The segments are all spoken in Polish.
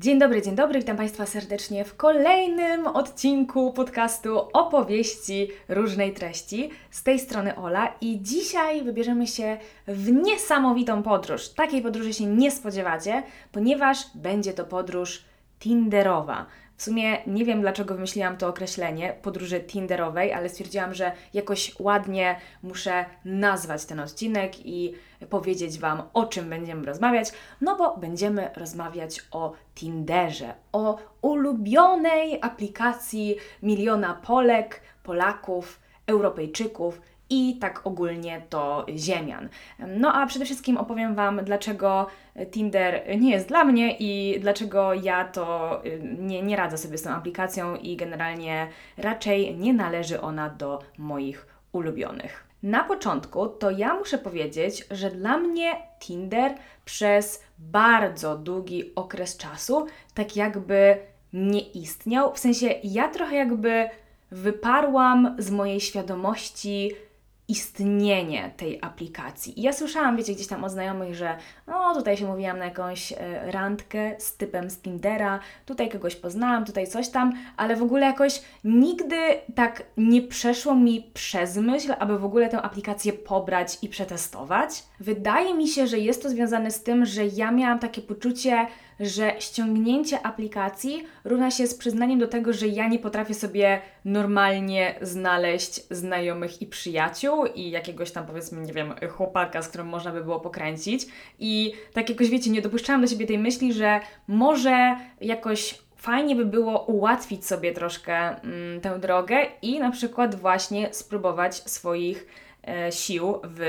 Dzień dobry, dzień dobry, witam Państwa serdecznie w kolejnym odcinku podcastu opowieści różnej treści. Z tej strony Ola i dzisiaj wybierzemy się w niesamowitą podróż. Takiej podróży się nie spodziewacie, ponieważ będzie to podróż Tinderowa. W sumie nie wiem, dlaczego wymyśliłam to określenie podróży Tinderowej, ale stwierdziłam, że jakoś ładnie muszę nazwać ten odcinek i powiedzieć Wam, o czym będziemy rozmawiać. No bo będziemy rozmawiać o Tinderze, o ulubionej aplikacji miliona Polek, Polaków, Europejczyków i tak ogólnie to ziemian. No a przede wszystkim opowiem Wam, dlaczego Tinder nie jest dla mnie i dlaczego ja to y, nie, nie radzę sobie z tą aplikacją i generalnie raczej nie należy ona do moich ulubionych. Na początku to ja muszę powiedzieć, że dla mnie Tinder przez bardzo długi okres czasu tak jakby nie istniał. W sensie ja trochę jakby wyparłam z mojej świadomości istnienie tej aplikacji. I ja słyszałam, wiecie, gdzieś tam od znajomych, że no tutaj się mówiłam na jakąś e, randkę z typem z Tindera, tutaj kogoś poznałam, tutaj coś tam, ale w ogóle jakoś nigdy tak nie przeszło mi przez myśl, aby w ogóle tę aplikację pobrać i przetestować. Wydaje mi się, że jest to związane z tym, że ja miałam takie poczucie, że ściągnięcie aplikacji równa się z przyznaniem do tego, że ja nie potrafię sobie normalnie znaleźć znajomych i przyjaciół i jakiegoś tam powiedzmy, nie wiem, chłopaka, z którym można by było pokręcić. I tak jakoś wiecie, nie dopuszczałam do siebie tej myśli, że może jakoś fajnie by było ułatwić sobie troszkę mm, tę drogę i na przykład właśnie spróbować swoich sił w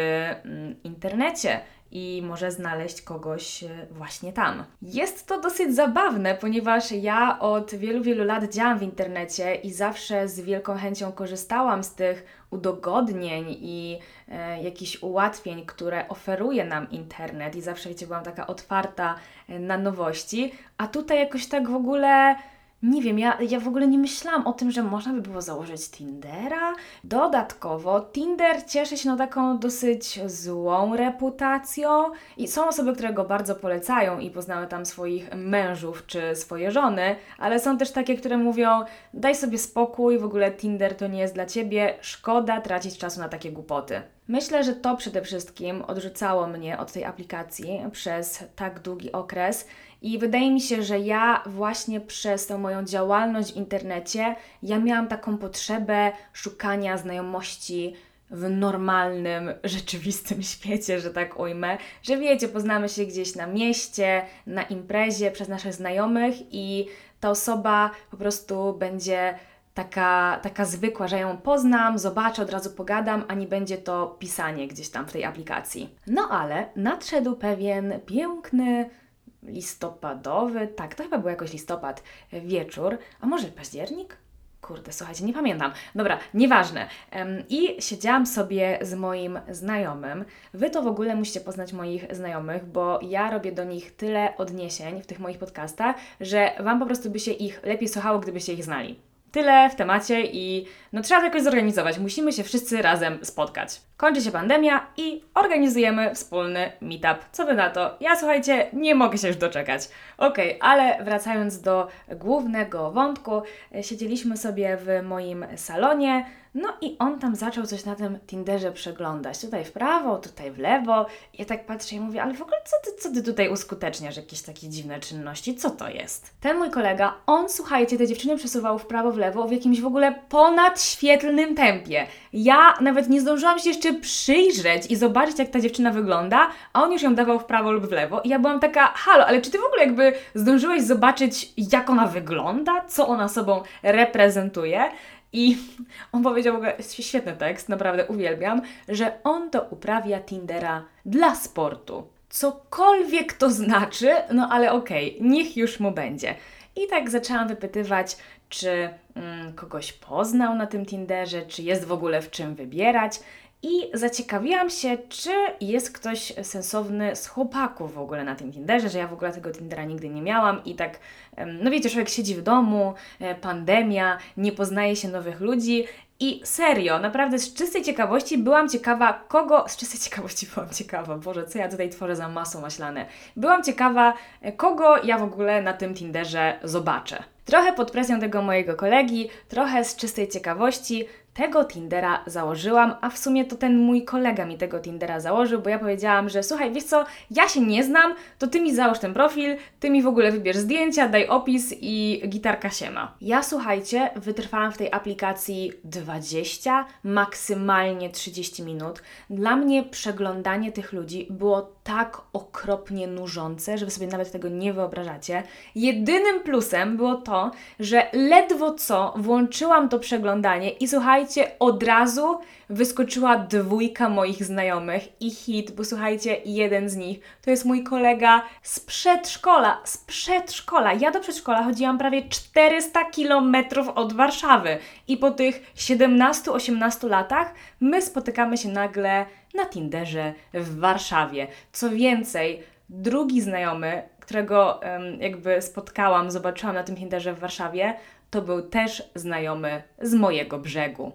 mm, internecie i może znaleźć kogoś e, właśnie tam. Jest to dosyć zabawne, ponieważ ja od wielu, wielu lat działam w internecie i zawsze z wielką chęcią korzystałam z tych udogodnień i e, jakichś ułatwień, które oferuje nam internet i zawsze, wiecie, byłam taka otwarta e, na nowości, a tutaj jakoś tak w ogóle nie wiem, ja, ja w ogóle nie myślałam o tym, że można by było założyć Tindera. Dodatkowo, Tinder cieszy się no taką dosyć złą reputacją i są osoby, które go bardzo polecają i poznały tam swoich mężów czy swoje żony, ale są też takie, które mówią: daj sobie spokój, w ogóle Tinder to nie jest dla ciebie, szkoda tracić czasu na takie głupoty. Myślę, że to przede wszystkim odrzucało mnie od tej aplikacji przez tak długi okres i wydaje mi się, że ja właśnie przez tę moją działalność w internecie, ja miałam taką potrzebę szukania znajomości w normalnym, rzeczywistym świecie, że tak ujmę, że wiecie, poznamy się gdzieś na mieście, na imprezie przez naszych znajomych i ta osoba po prostu będzie taka, taka zwykła, że ją poznam, zobaczę, od razu pogadam, a nie będzie to pisanie gdzieś tam w tej aplikacji. No ale nadszedł pewien piękny, listopadowy, tak, to chyba był jakoś listopad, wieczór, a może październik? Kurde, słuchajcie, nie pamiętam. Dobra, nieważne. I siedziałam sobie z moim znajomym. Wy to w ogóle musicie poznać moich znajomych, bo ja robię do nich tyle odniesień w tych moich podcastach, że Wam po prostu by się ich lepiej słuchało, gdybyście ich znali. Tyle w temacie i no trzeba to jakoś zorganizować. Musimy się wszyscy razem spotkać. Kończy się pandemia i organizujemy wspólny meetup. Co wy na to? Ja słuchajcie, nie mogę się już doczekać. Okej, okay, ale wracając do głównego wątku, siedzieliśmy sobie w moim salonie. No i on tam zaczął coś na tym Tinderze przeglądać. Tutaj w prawo, tutaj w lewo. Ja tak patrzę i mówię, ale w ogóle co ty, co ty tutaj uskuteczniasz? Jakieś takie dziwne czynności? Co to jest? Ten mój kolega, on słuchajcie, te dziewczyny przesuwał w prawo, w lewo w jakimś w ogóle ponadświetlnym tempie. Ja nawet nie zdążyłam się jeszcze przyjrzeć i zobaczyć, jak ta dziewczyna wygląda, a on już ją dawał w prawo lub w lewo. I ja byłam taka, halo, ale czy ty w ogóle jakby zdążyłeś zobaczyć, jak ona wygląda? Co ona sobą reprezentuje? I on powiedział w ogóle, świetny tekst, naprawdę uwielbiam, że on to uprawia Tindera dla sportu. Cokolwiek to znaczy, no ale okej, okay, niech już mu będzie. I tak zaczęłam wypytywać, czy mm, kogoś poznał na tym Tinderze, czy jest w ogóle w czym wybierać. I zaciekawiłam się, czy jest ktoś sensowny z chłopaków w ogóle na tym Tinderze, że ja w ogóle tego Tindera nigdy nie miałam i tak, no wiecie, człowiek siedzi w domu, e, pandemia, nie poznaje się nowych ludzi i serio, naprawdę z czystej ciekawości byłam ciekawa, kogo. Z czystej ciekawości byłam ciekawa, Boże, co ja tutaj tworzę za masą maślane. Byłam ciekawa, e, kogo ja w ogóle na tym Tinderze zobaczę. Trochę pod presją tego mojego kolegi, trochę z czystej ciekawości, tego Tindera założyłam, a w sumie to ten mój kolega mi tego Tindera założył, bo ja powiedziałam, że słuchaj, wiesz co, ja się nie znam, to ty mi załóż ten profil, ty mi w ogóle wybierz zdjęcia, daj opis i gitarka siema. Ja słuchajcie, wytrwałam w tej aplikacji 20, maksymalnie 30 minut. Dla mnie przeglądanie tych ludzi było tak okropnie nużące, że wy sobie nawet tego nie wyobrażacie. Jedynym plusem było to, że ledwo co włączyłam to przeglądanie i słuchajcie, od razu wyskoczyła dwójka moich znajomych i hit, bo słuchajcie, jeden z nich to jest mój kolega z przedszkola, z przedszkola. Ja do przedszkola chodziłam prawie 400 kilometrów od Warszawy i po tych 17-18 latach my spotykamy się nagle na Tinderze w Warszawie. Co więcej, drugi znajomy, którego um, jakby spotkałam, zobaczyłam na tym Tinderze w Warszawie, to był też znajomy z mojego brzegu.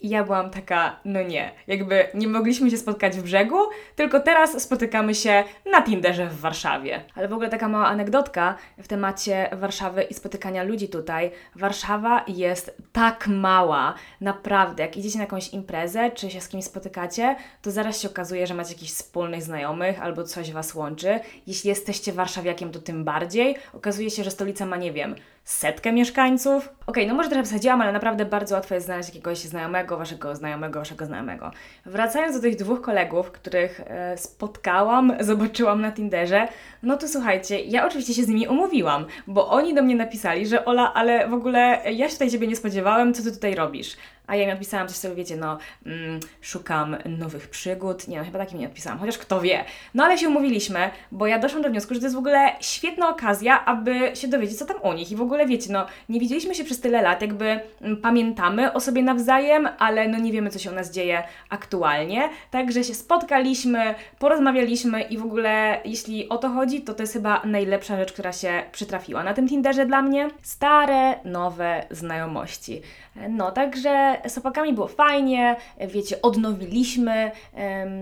I ja byłam taka, no nie, jakby nie mogliśmy się spotkać w brzegu, tylko teraz spotykamy się na Tinderze w Warszawie. Ale w ogóle taka mała anegdotka w temacie Warszawy i spotykania ludzi tutaj. Warszawa jest tak mała, naprawdę. Jak idziecie na jakąś imprezę, czy się z kimś spotykacie, to zaraz się okazuje, że macie jakichś wspólnych znajomych albo coś Was łączy. Jeśli jesteście warszawiakiem, to tym bardziej. Okazuje się, że stolica ma, nie wiem, setkę mieszkańców. Okej, okay, no może trochę przesadziłam, ale naprawdę bardzo łatwo jest znaleźć jakiegoś znajomego, waszego znajomego, waszego znajomego. Wracając do tych dwóch kolegów, których e, spotkałam, zobaczyłam na Tinderze, no to słuchajcie, ja oczywiście się z nimi umówiłam, bo oni do mnie napisali, że Ola, ale w ogóle ja się tutaj Ciebie nie spodziewałem, co Ty tutaj robisz? A ja im odpisałam coś sobie, wiecie, no, mm, szukam nowych przygód. Nie no, chyba takim nie odpisałam, chociaż kto wie. No ale się umówiliśmy, bo ja doszłam do wniosku, że to jest w ogóle świetna okazja, aby się dowiedzieć, co tam u nich. I w ogóle, wiecie, no, nie widzieliśmy się przez tyle lat, jakby mm, pamiętamy o sobie nawzajem, ale no nie wiemy, co się u nas dzieje aktualnie. Także się spotkaliśmy, porozmawialiśmy i w ogóle, jeśli o to chodzi, to to jest chyba najlepsza rzecz, która się przytrafiła na tym Tinderze dla mnie. Stare, nowe znajomości. No, także z było fajnie, wiecie, odnowiliśmy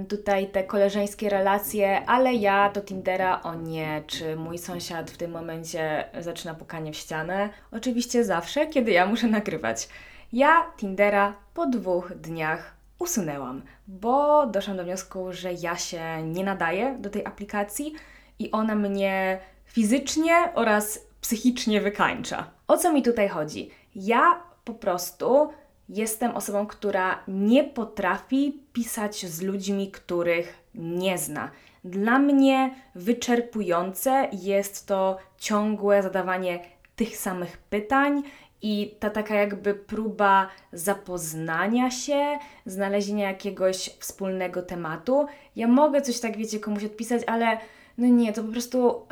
tutaj te koleżeńskie relacje, ale ja do Tindera, o nie, czy mój sąsiad w tym momencie zaczyna pukanie w ścianę? Oczywiście zawsze, kiedy ja muszę nagrywać. Ja Tindera po dwóch dniach usunęłam, bo doszłam do wniosku, że ja się nie nadaję do tej aplikacji i ona mnie fizycznie oraz psychicznie wykańcza. O co mi tutaj chodzi? Ja po prostu jestem osobą, która nie potrafi pisać z ludźmi, których nie zna. Dla mnie wyczerpujące jest to ciągłe zadawanie tych samych pytań i ta taka jakby próba zapoznania się, znalezienia jakiegoś wspólnego tematu. Ja mogę coś tak, wiecie, komuś odpisać, ale no nie, to po prostu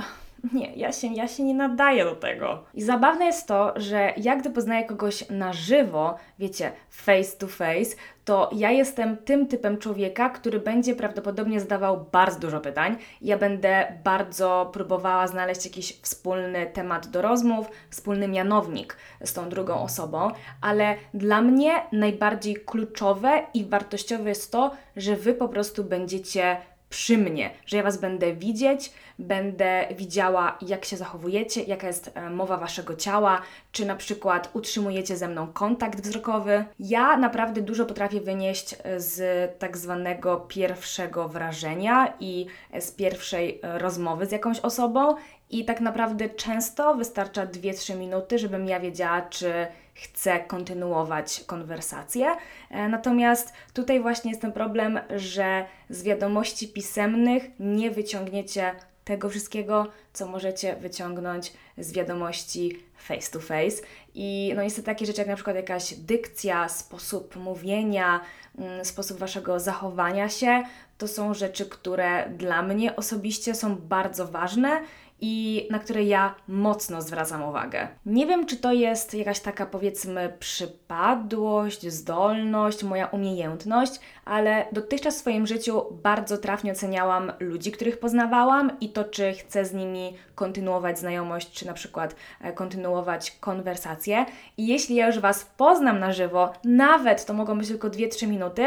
nie, ja się, ja się nie nadaję do tego. I zabawne jest to, że jak gdy poznaję kogoś na żywo, wiecie, face to face, to ja jestem tym typem człowieka, który będzie prawdopodobnie zadawał bardzo dużo pytań. Ja będę bardzo próbowała znaleźć jakiś wspólny temat do rozmów, wspólny mianownik z tą drugą osobą, ale dla mnie najbardziej kluczowe i wartościowe jest to, że Wy po prostu będziecie przy mnie, że ja Was będę widzieć, będę widziała, jak się zachowujecie, jaka jest e, mowa Waszego ciała, czy na przykład utrzymujecie ze mną kontakt wzrokowy. Ja naprawdę dużo potrafię wynieść e, z tak zwanego pierwszego wrażenia i z pierwszej e, rozmowy z jakąś osobą, i tak naprawdę często wystarcza 2-3 minuty, żebym ja wiedziała, czy chcę kontynuować konwersację. E, natomiast tutaj właśnie jest ten problem, że z wiadomości pisemnych nie wyciągniecie tego wszystkiego, co możecie wyciągnąć z wiadomości face to face. I no niestety takie rzeczy jak na przykład jakaś dykcja, sposób mówienia, mm, sposób waszego zachowania się, to są rzeczy, które dla mnie osobiście są bardzo ważne i na które ja mocno zwracam uwagę. Nie wiem, czy to jest jakaś taka powiedzmy przypadłość, zdolność, moja umiejętność, ale dotychczas w swoim życiu bardzo trafnie oceniałam ludzi, których poznawałam i to, czy chcę z nimi kontynuować znajomość, czy na przykład e, kontynuować konwersację. I jeśli ja już Was poznam na żywo, nawet to mogą być tylko 2-3 minuty,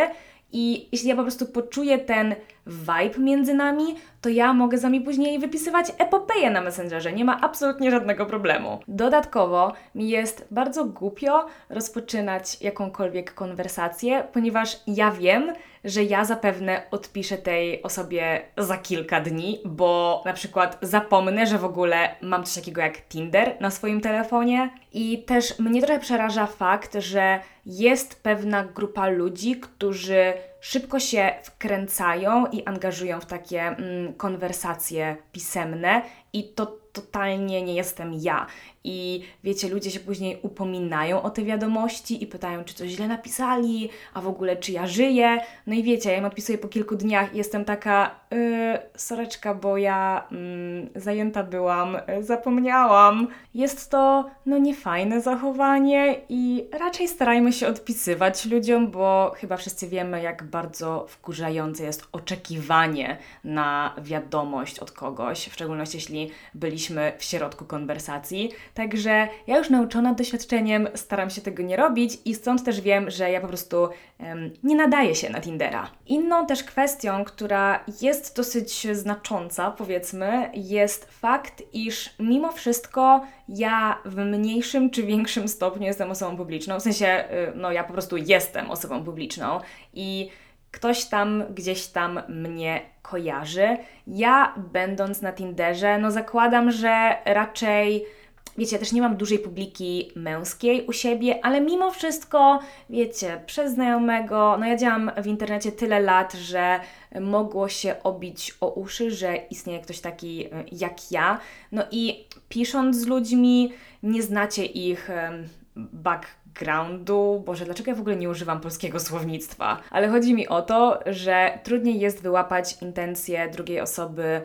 i jeśli ja po prostu poczuję ten vibe między nami, to ja mogę z wami później wypisywać epopeję na Messengerze. Nie ma absolutnie żadnego problemu. Dodatkowo mi jest bardzo głupio rozpoczynać jakąkolwiek konwersację, ponieważ ja wiem, że ja zapewne odpiszę tej osobie za kilka dni, bo na przykład zapomnę, że w ogóle mam coś takiego jak Tinder na swoim telefonie. I też mnie trochę przeraża fakt, że jest pewna grupa ludzi, którzy szybko się wkręcają i angażują w takie mm, konwersacje pisemne, i to totalnie nie jestem ja. I wiecie, ludzie się później upominają o te wiadomości i pytają, czy coś źle napisali, a w ogóle czy ja żyję. No i wiecie, ja im odpisuję po kilku dniach i jestem taka, yy, soreczka, bo ja yy, zajęta byłam, yy, zapomniałam. Jest to, no niefajne zachowanie i raczej starajmy się odpisywać ludziom, bo chyba wszyscy wiemy, jak bardzo wkurzające jest oczekiwanie na wiadomość od kogoś, w szczególności jeśli byliśmy w środku konwersacji. Także ja już nauczona doświadczeniem staram się tego nie robić i stąd też wiem, że ja po prostu um, nie nadaję się na Tindera. Inną też kwestią, która jest dosyć znacząca, powiedzmy, jest fakt, iż mimo wszystko ja w mniejszym czy większym stopniu jestem osobą publiczną. W sensie, y, no ja po prostu jestem osobą publiczną i ktoś tam gdzieś tam mnie kojarzy. Ja, będąc na Tinderze, no zakładam, że raczej wiecie, ja też nie mam dużej publiki męskiej u siebie, ale mimo wszystko, wiecie, przez znajomego, no ja działam w internecie tyle lat, że mogło się obić o uszy, że istnieje ktoś taki e, jak ja. No i pisząc z ludźmi, nie znacie ich backgroundu. Boże, dlaczego ja w ogóle nie używam polskiego słownictwa? Ale chodzi mi o to, że trudniej jest wyłapać intencje drugiej osoby e,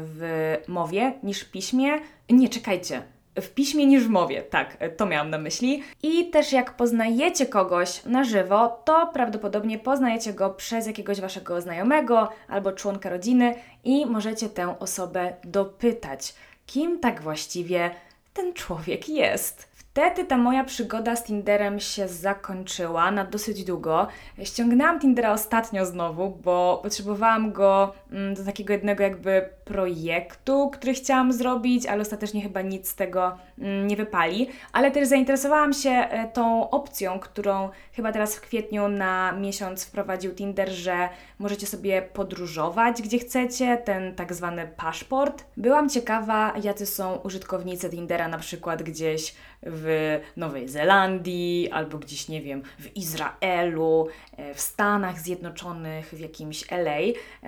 w mowie niż w piśmie. Nie, czekajcie w piśmie niż w mowie. Tak, to miałam na myśli. I też jak poznajecie kogoś na żywo, to prawdopodobnie poznajecie go przez jakiegoś waszego znajomego albo członka rodziny i możecie tę osobę dopytać, kim tak właściwie ten człowiek jest. Wtedy ta moja przygoda z Tinderem się zakończyła na dosyć długo. Ściągnęłam Tindera ostatnio znowu, bo potrzebowałam go mm, do takiego jednego jakby projektu, który chciałam zrobić, ale ostatecznie chyba nic z tego mm, nie wypali. Ale też zainteresowałam się e, tą opcją, którą chyba teraz w kwietniu na miesiąc wprowadził Tinder, że możecie sobie podróżować gdzie chcecie, ten tak zwany paszport. Byłam ciekawa, jacy są użytkownicy Tindera na przykład gdzieś w Nowej Zelandii albo gdzieś, nie wiem, w Izraelu, e, w Stanach Zjednoczonych, w jakimś LA.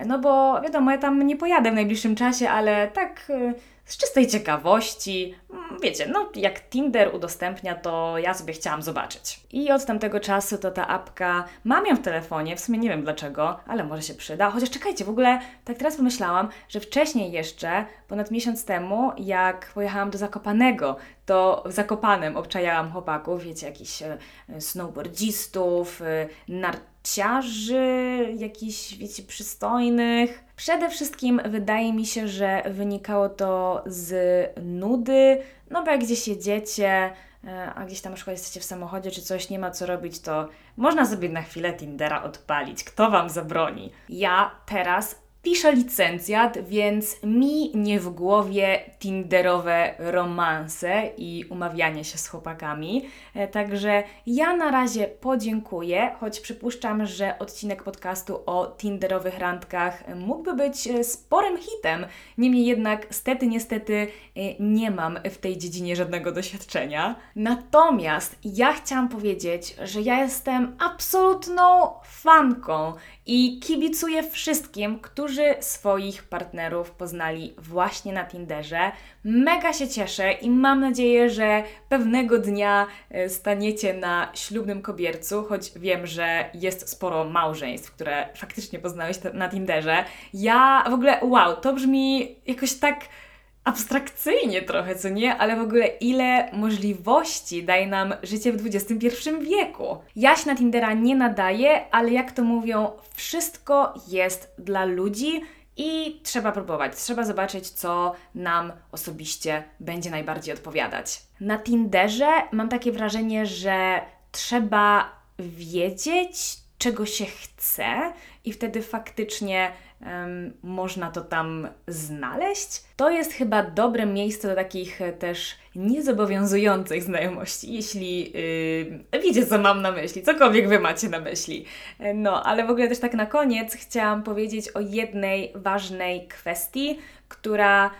No bo wiadomo, ja tam nie pojadę w najbliższym czasie, ale tak e, z czystej ciekawości, mm, wiecie, no jak Tinder udostępnia, to ja sobie chciałam zobaczyć. I od tamtego czasu to ta apka, mam ją w telefonie, w sumie nie wiem dlaczego, ale może się przyda. Chociaż czekajcie, w ogóle tak teraz pomyślałam, że wcześniej jeszcze, ponad miesiąc temu, jak pojechałam do Zakopanego, to Zakopanem obczajałam chłopaków, wiecie, jakichś e, snowboardzistów, e, narciarzy, jakichś, wiecie, przystojnych. Przede wszystkim wydaje mi się, że wynikało to z nudy, no bo jak gdzieś jedziecie, e, a gdzieś tam na przykład jesteście w samochodzie czy coś, nie ma co robić, to można sobie na chwilę Tindera odpalić. Kto Wam zabroni? Ja teraz Piszę licencjat, więc mi nie w głowie tinderowe romanse i umawianie się z chłopakami. E, także ja na razie podziękuję, choć przypuszczam, że odcinek podcastu o tinderowych randkach mógłby być e, sporym hitem. Niemniej jednak, stety, niestety, e, nie mam w tej dziedzinie żadnego doświadczenia. Natomiast ja chciałam powiedzieć, że ja jestem absolutną fanką i kibicuję wszystkim, którzy swoich partnerów poznali właśnie na Tinderze. Mega się cieszę i mam nadzieję, że pewnego dnia e, staniecie na ślubnym kobiercu, choć wiem, że jest sporo małżeństw, które faktycznie poznałeś na Tinderze. Ja w ogóle, wow, to brzmi jakoś tak abstrakcyjnie trochę, co nie? Ale w ogóle ile możliwości daje nam życie w XXI wieku. Ja się na Tindera nie nadaję, ale jak to mówią, wszystko jest dla ludzi i trzeba próbować, trzeba zobaczyć, co nam osobiście będzie najbardziej odpowiadać. Na Tinderze mam takie wrażenie, że trzeba wiedzieć, czego się chce, i wtedy faktycznie um, można to tam znaleźć. To jest chyba dobre miejsce do takich e, też niezobowiązujących znajomości, jeśli yy, wiecie, co mam na myśli, cokolwiek Wy macie na myśli. E, no, ale w ogóle też tak na koniec chciałam powiedzieć o jednej ważnej kwestii, która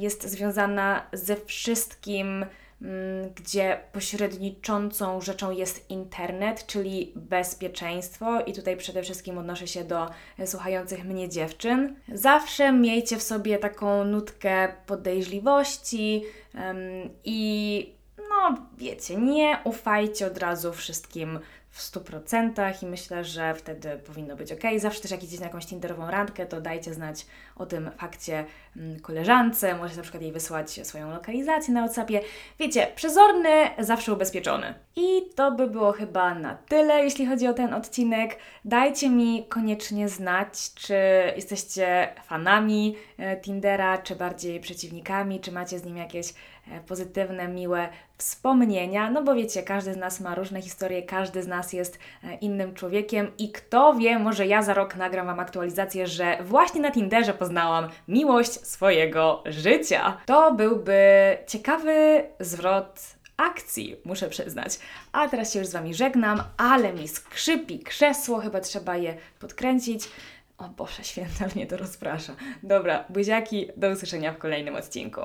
jest związana ze wszystkim, gdzie pośredniczącą rzeczą jest internet, czyli bezpieczeństwo, i tutaj przede wszystkim odnoszę się do słuchających mnie dziewczyn. Zawsze miejcie w sobie taką nutkę podejrzliwości um, i no wiecie, nie ufajcie od razu wszystkim w 100% i myślę, że wtedy powinno być ok. Zawsze też jak idziecie na jakąś Tinderową randkę, to dajcie znać o tym fakcie mm, koleżance, możecie na przykład jej wysłać swoją lokalizację na WhatsAppie. Wiecie, przezorny, zawsze ubezpieczony. I to by było chyba na tyle, jeśli chodzi o ten odcinek. Dajcie mi koniecznie znać, czy jesteście fanami e, Tindera, czy bardziej przeciwnikami, czy macie z nim jakieś e, pozytywne, miłe wspomnienia, no bo wiecie, każdy z nas ma różne historie, każdy z nas jest e, innym człowiekiem i kto wie, może ja za rok nagram Wam aktualizację, że właśnie na Tinderze poznałam miłość swojego życia. To byłby ciekawy zwrot akcji, muszę przyznać. A teraz się już z Wami żegnam, ale mi skrzypi krzesło, chyba trzeba je podkręcić. O Boże, święta mnie to rozprasza. Dobra, buziaki, do usłyszenia w kolejnym odcinku.